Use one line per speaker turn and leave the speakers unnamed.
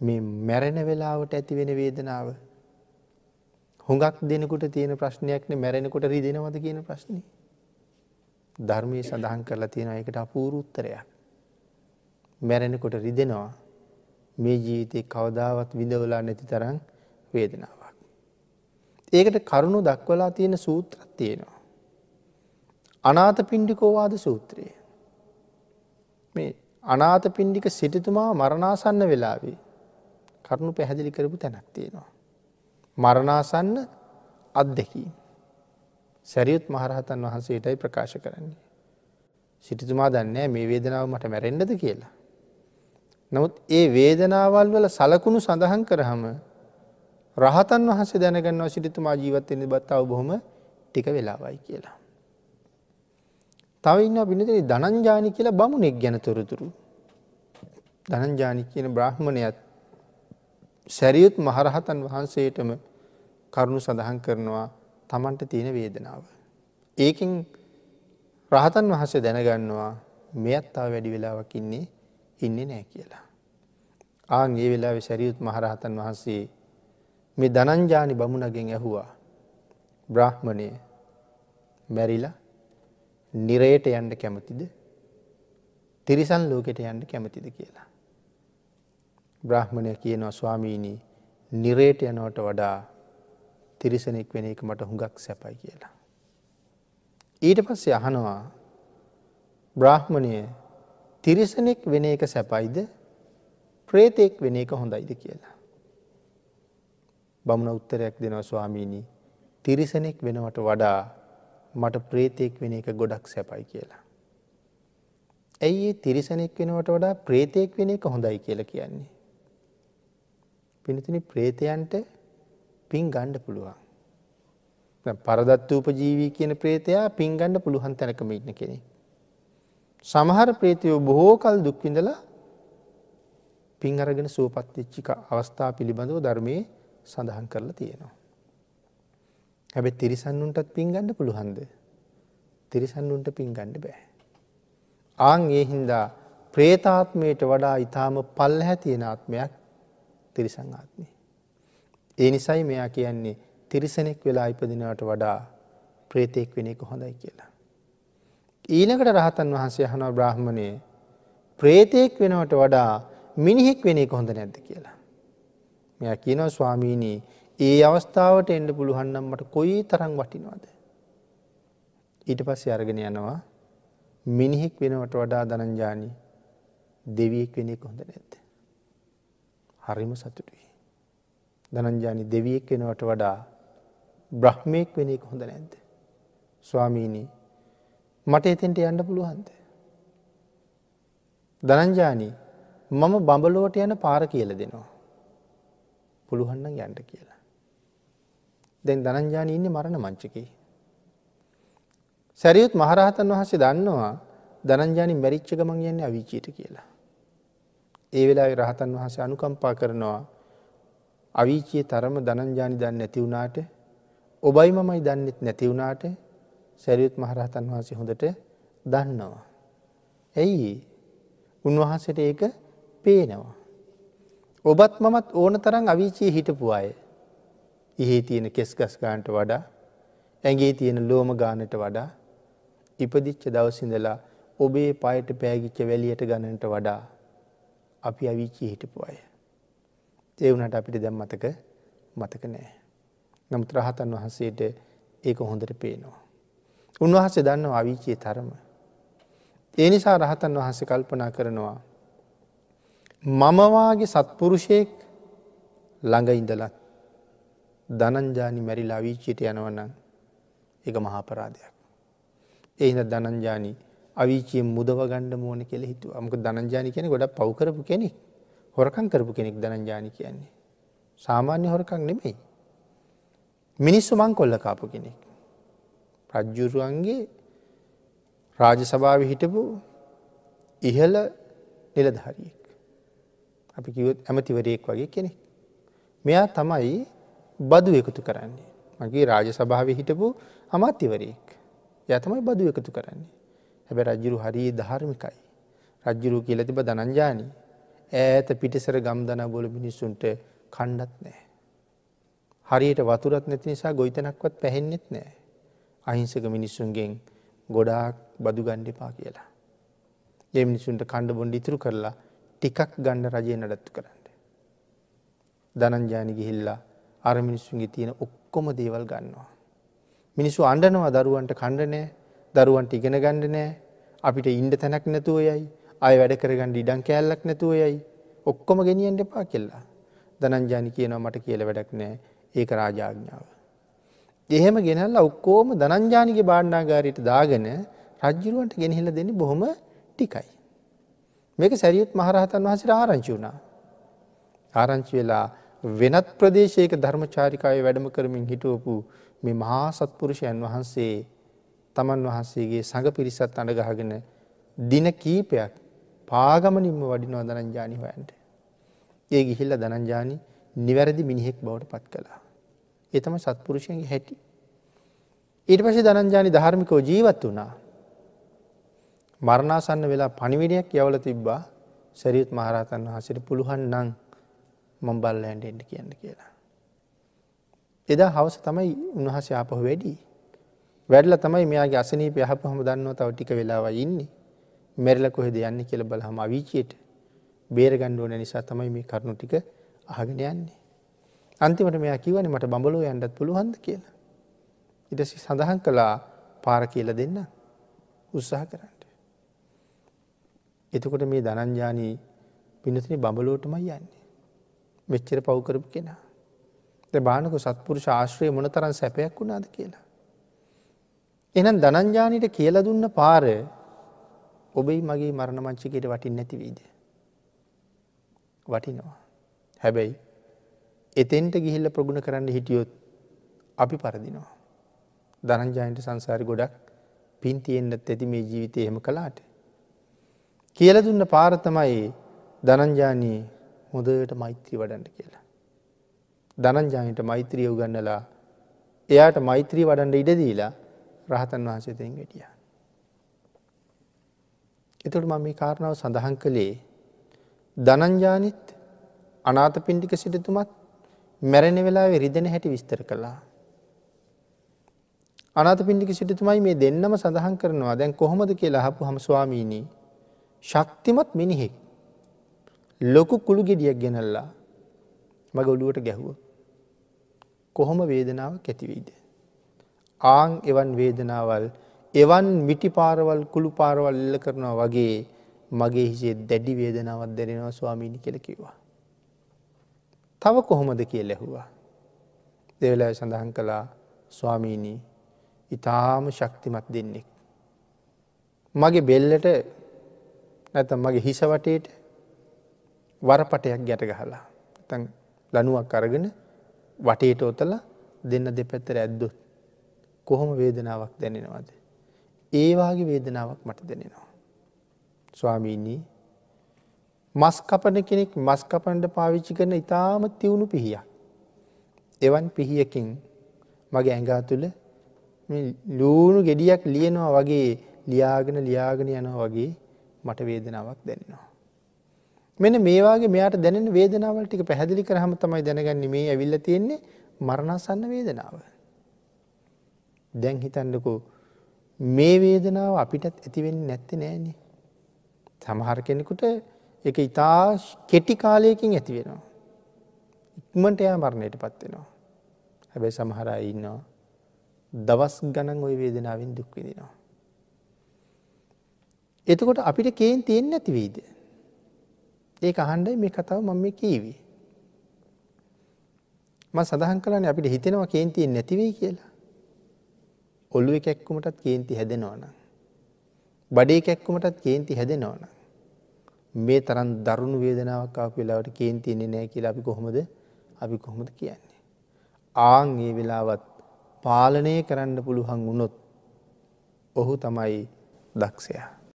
මේ මැරෙන වෙලාවට ඇති වෙන වේදනාව හුඟක් දෙනකුට තියෙන ප්‍රශ්නයක්න මැරෙනකොට රිදෙනවද කියන ප්‍රශ්නය. ධර්මය සඳහන් කරලා තියෙන එකට අපූරුත්තරයක්. මැරෙනකොට රිදෙනවා මේ ජීවිතය කවදාවත් විඳවලා නැති තරම් වේදනාවක්. ඒකට කරුණු දක්වලා තියෙන සූත්‍රත් තියෙනවා. අනාත පින්ඩිකෝවාද සූත්‍රය. මේ අනාත පින්ඩික සිටිතුමා මරණාසන්න වෙලාවේ කරුණු පැහැදිලි කරපු තැනක් තියෙනවා. මරණාසන්න අත්දැකීම්. සැරියුත් මහරහතන් වහන්සේටයි ප්‍රකාශ කරන්නේ. සිටිතුමා දන්නේ මේ වේදනාව මට මැරෙන්ඩද කියලා. නමුත් ඒ වේදනාවල් වල සලකුණු සඳහන් කරහම රහතන් වහන්සේ දැනගන්නවා සිටිතුමා ජීවත්වෙන බත් අව බොහොම ටික වෙලාවයි කියලා. තව ඉන්න පිනතින ධනංජානි කියලා බමුණෙක් ගැන තොරතුරු. ධනංජානි කියන බ්‍රහ්මණයත් සැරියුත් මහරහතන් වහන්සේටම කරුණු සඳහන් කරනවා තමන්ට තියෙන වේදනාව. ඒකින් රහතන් වහන්සේ දැනගන්නවා මෙයත්තා වැඩි වෙලාවක් ඉන්නේ ඉන්නේ නෑ කියලා. ආන් ඒ වෙලා සැරියුත් මහරහතන් වහන්සේ මේ දනංජානි බමුණගෙන් ඇහුවා බ්‍රහ්මණය මැරිලා නිරයට යන්න කැමතිද තිරිසන් ලෝකෙට යන්න කැමතිද කියලා. බ්‍රහ්මණය කියනවා ස්වාමීණී නිරේට යනවට වඩා තිරිසනෙක් වෙන එක මට හුඟක් සැපයි කියලා. ඊට පස්සේ අහනවා බ්‍රාහ්මණය තිරිසනෙක් වෙන එක සැපයිද ප්‍රේතෙක් වෙන එක හොඳයිද කියලා. බමුණ උත්තරයක් දෙනවා ස්වාමීණී තිරිසනෙක් වෙනවට වඩා මට ප්‍රේතෙක් වෙන එක ගොඩක් සැපයි කියලා. ඇයි තිරිසනෙක් වෙනවට වඩා ප්‍රේතයෙක් වෙන එක හොඳයි කියලා කියන්නේ. පිනතින ප්‍රේතයන්ට පින් ගණ්ඩ පුළුවන්. පරදත්ත උපජීවී කියන ප්‍රේතයා පින් ගණ්ඩ පුළුවන් තැනකම ඉන්න කෙනෙ. සමහර ප්‍රේතයෝ බොහෝ කල් දුක්විඳලා පින් අරගෙන සුවපත්තිච්චික අවස්ථා පිළිබඳව ධර්මය සඳහන් කරලා තියෙනවා. හැබැ තිරිසන්නුන්ටත් පින් ගණ්ඩ පුළුහන්ද. තිරිසන්නුන්ට පින් ගණ්ඩ බෑ. ආං ඒ හින්දා ප්‍රේතාත්මයට වඩා ඉතාම පල්ල හැතියෙන ආත්මයක් තිරිසං ආත්මය. ඒ නිසයි මෙයා කියන්නේ තිරිසනෙක් වෙලා ඉපදිනවට වඩා ප්‍රේතෙක් වෙන එක හොඳයි කියලා. ඊනකට රහතන් වහන්සේ හනව බ්‍රහ්මණය ප්‍රේතයෙක් වෙනවට වඩා මිනිහෙක් වෙන එක හොඳ නැද්ද කියලා. මෙය කියනව ස්වාමීණී ඒ අවස්ථාවට එන්ඩ පුළුවන්නම් මට කොයි තරං වටිනවාද. ඊට පස්සේ අරගෙන යනවා මිනිහෙක් වෙනවට වඩා දනංජානී දෙවියෙක් වෙන එක හොඳ නැත්ත. හරිම සතුටුයි. දනංජානි දෙවියෙක් වෙනවට වඩා බ්‍රහ්මයෙක් වෙන එක හොඳ නැද්ද. ස්වාමීණී මට එතෙන්ට යන්න පුළුවන්ද. දනංජානී මම බඹලෝට යන පාර කියල දෙනවා. පුළුවන්න යන්ට කියලා. දැන් දනංජානී ඉන්න මරණ මංචකි. සැරියුත් මහරහතන් වහන්සේ දන්නවා දනංජානි මැරිච්ච ගමන් යන්නේ අවිචීට කියලා. ඒ වෙලා රහතන් වහස අනුකම්පා කරනවා අවිචිය තරම දනංජානි දන්න නැතිවුණාට ඔබයි මමයි දන්නෙත් නැතිවුණාට සැරියුත් මහරහතන් වහසේ හොඳට දන්නවා. ඇයි උන්වහන්සට ඒක පේනවා. ඔබත් මමත් ඕන තරම් අවිචී හිටපු අය. ඉහේ තියෙන කෙස්ගස් ගාන්ට වඩා ඇගේ තියෙන ලෝම ගානට වඩා ඉපදිච්ච දවසිඳලා ඔබේ පයට පෑගිච්ච වැලියට ගණනට වඩා අපි අවිචී හිටපු අය. ඒ වනට අපිට දැම් මතක මතක නෑ. නමුත් රහතන් වහන්සේට ඒක හොඳට පේනවා. උන්වහන්සේ දන්න අවිචයේ තරම. ඒ නිසා රහතන් වහන්සේ කල්පනා කරනවා. මමවාගේ සත්පුරුෂයෙක් ළඟ ඉඳලත් දනංජානි මැරිලා අවිචයට යනවනම් එක මහාපරාධයක්. එහිද දනංජානී අවිචිය මුදව ගණ්ඩ මෝන කෙළ හිතු අමක දනංජානි කෙනෙ ගොඩ පවකරපු කෙනෙක් හොරකං කරපු කෙනෙක් දනංජානි කියන්නේ. සාමාන්‍ය හොරකං නෙමෙයි. මිනිස්සු මං කොල්ල කාපු කෙනෙක්. රජ්ජුරුවන්ගේ රාජ සභාව හිටපු ඉහල නිලධාරියෙක්. අපි කිවත් ඇමතිවරයෙක් වගේ කෙනෙක්. මෙයා තමයි බදු එකතු කරන්නේ. මගේ රාජ සභාව හිටපු අමාත්‍යවරයෙක්. ය තමයි බදු එකතු කරන්නේ. හැබැ රජ්ජුරු හරි ධර්මිකයි. රජ්ජුරු කියල තිබ දනංජානී ඈත පිටිසර ගම්දන බොල මිනිස්සුන්ට කණ්ඩත් නෑ. හරියට වතුරත් නැති නිසා ගොයිතනක්වත් පැහෙන්නෙත් නෑ. අහිංසක මිනිස්සුන්ගෙන් ගොඩාක් බදු ගණ්ඩිපා කියලා. ඒ මිනිසුන්ට කණ්ඩ බොන්ඩ ඉතුරු කරලා ටිකක් ගණ්ඩ රජය නඩත්තු කරන්න. දනංජානි ගිහිල්ලා අර මිනිස්සුන්ගේ තියෙන ඔක්කොම දේවල් ගන්නවා. මිනිස්සු අන්ඩනවා දරුවන්ට කණ්ඩනෑ දරුවන්ට ඉගෙන ගණ්ඩ නෑ අපිට ඉන්ඩ තැනක් නැතුව යයි අය වැඩ කරගන්න ඉඩන් කෑල්ලක් නැතුව යයි ඔක්කොම ගෙනියන්ට එපා කෙල්ලා දනංජානි කියනවා මට කියල වැඩක් නෑ ඒක රාජාඥාව. එහෙම ගෙනල්ල ඔක්කෝම දනංජානිගේ බාණ්ඩාගාරයට දාගෙන රජ්ජුරුවන්ට ගෙනහිල්ල දෙන්න බොහොම ටිකයි. මේක සැරියුත් මහරහතන් වහසට ආරංචි වුණා. ආරංචි වෙලා වෙනත් ප්‍රදේශයක ධර්මචාරිකාය වැඩම කරමින් හිටුවපු මේ මහා සත්පුරුෂයන් වහන්සේ තමන් වහන්සේගේ සඟ පිරිසත් අඩගහගෙන දින කීපයක් පාගමනින්ම වඩිනවා දනංජානි හොයන්ට. ඒ ගිහිල්ල දනංජානි නිවැරදි මිනිහෙක් බවට පත් කළා. එතම සත්පුරුෂයන්ගේ හැටි. ඊට පසේ දනංජානි ධර්මිකෝ ජීවත් වනා. මරණාසන්න වෙලා පනිවිඩයක් යවල තිබ්බා සැරියත් මහරහතන් වහසට පුළුවන් නං මම් බල්ල ඇන්ඩෙන්ඩ කියන්න කියලා. එදා හවස තමයි උන්වහස ආපහු වැඩි. වැඩල තමයි මෙයාගේ අසනී පයහප හම දන්නවා තව ටික වෙලාව ඉන්නේ මෙරල කොහෙද යන්න කියල බල හම අවිචයට බේරගණ්ඩුවන නිසා තමයි මේ කරුණු ටික අහගෙන යන්නේ. අන්තිමට මෙයා කිවන මට බඹලෝ යන්ඩත් පුළුවන්ද කියලා. ඉටසි සඳහන් කළා පාර කියල දෙන්න උත්සාහ කරන්න. එතකොට මේ දනංජානී පිනතින බඹලෝටමයි යන්නේ. මෙච්චර පව්කරපු කෙනා. ද බානක සත්පුරු ශාශ්‍රය මොන තරන් සැපයක් වුණාද කියලා. එනම් දනංජානීට කියල දුන්න පාර ඔබයි මගේ මරණ මංචිකයට වටින් නැතිවීද. වටිනවා. හැබැයි එතෙන්ට ගිහිල්ල ප්‍රගුණ කරන්න හිටියොත් අපි පරදිනවා. දනංජායන්ට සංසාරි ගොඩක් පින්තියෙන්න්නත් ඇති මේ ජීවිතය එහෙම කලාට. කියල දුන්න පාරතමයි දනංජානී හොදට මෛත්‍රී වඩන්ට කියලා. දනංජානයට මෛත්‍රිය උගන්නලා එයාට මෛත්‍රී වඩන්ඩ ඉඩදීලා රහතන් වහන්සේතෙන් ගෙටිය. එතුට ම මේ කාරණාව සඳහන් කළේ දනංජානිත් අනාත පින්ටික සිටතුමත් මැරෙන වෙලා රිදෙන හැටි විස්තර කළා. අනාත පින්ටික සිටතුමයි මේ දෙන්නම සඳහන් කරනවා දැන් කොහොමද කියලා හපු හම ස්වාමීණී ශක්තිමත් මිනිහෙක් ලොකු කුළු ගෙඩියක් ගෙනල්ලා මග ඔලුවට ගැහුව. කොහොම වේදනාව කැතිවීද. ආං එවන් වේදනාවල් එවන් මිටි පාරවල් කුළු පාරවල් එල්ල කරනවා වගේ මගේ හිසේ දැඩි වේදනාවත් දැනෙනවා ස්වාමීණි කෙලකිවා. තව කොහොමද කිය ලැහුවා. දෙවලා සඳහන් කළා ස්වාමීණී ඉතාම ශක්තිමත් දෙන්නෙක්. මගේ බෙල්ලට නැතම් මගේ හිසවටේට වරපටයක් ගැට ගහලා තැන් ලනුවක් අරගෙන වටේට ඔතල දෙන්න දෙපැත්තර ඇද්දොත් කොහොම වේදනාවක් දැනෙනවද. ඒවාගේ වේදනාවක් මට දැනෙනවා. ස්වාමීණී මස් කපන කෙනෙක් මස් කපන්ඩ පාවිච්චි කරන ඉතාම තිවුණු පිහියක්. එවන් පිහියකින් මගේ ඇඟා තුළ ලූුණු ගෙඩියක් ලියනවා වගේ ලියාගෙන ලියාගෙන යනවා වගේ මට වේදනාවක් දැනෙනවා. මෙන මේවාගේ මෙයාට දැනෙන වේදනාවල් ටික පැහැදිලි කරහම තමයි දැනගන්න මේ ඇවිල්ල තියෙන්නේ මරණසන්න වේදනාව. දැන් හිතන්නකෝ මේ වේදනාව අපිටත් ඇතිවෙන්න නැත්ති නෑනේ. සමහර කෙනෙකුට එක ඉතා කෙටි කාලයකින් ඇති වෙනවා. ඉක්මට එයා මරණයට පත්වෙනවා. හැබැයි සමහර ඉන්නවා දවස් ගණන් ඔය වේදනාවෙන් දුක්විදිනවා. එතකොට අපිට කේන් තියෙන් නැතිවීද. ඒ අහන්ඩයි මේ කතාව මම මේ කීවී. ම සඳහන් කලන අපිට හිතෙනවා කේන්තියෙන් නැතිවී කියලා. ඔල්ලුව කැක්කුමටත් කේන්ති හැදෙනවන. බඩේ කැක්කුමටත් කේන්ති හැදෙනවන. මේ තරන් දරුණු වේදනාවක් ආපු වෙලාවට කේන්තියන්නේ නෑ කියලා අපි කොහොමද අපි කොහොමද කියන්නේ. ආං ඒ වෙලාවත් පාලනය කරන්න පුළුවන් වුණොත් ඔහු තමයි දක්ෂයා.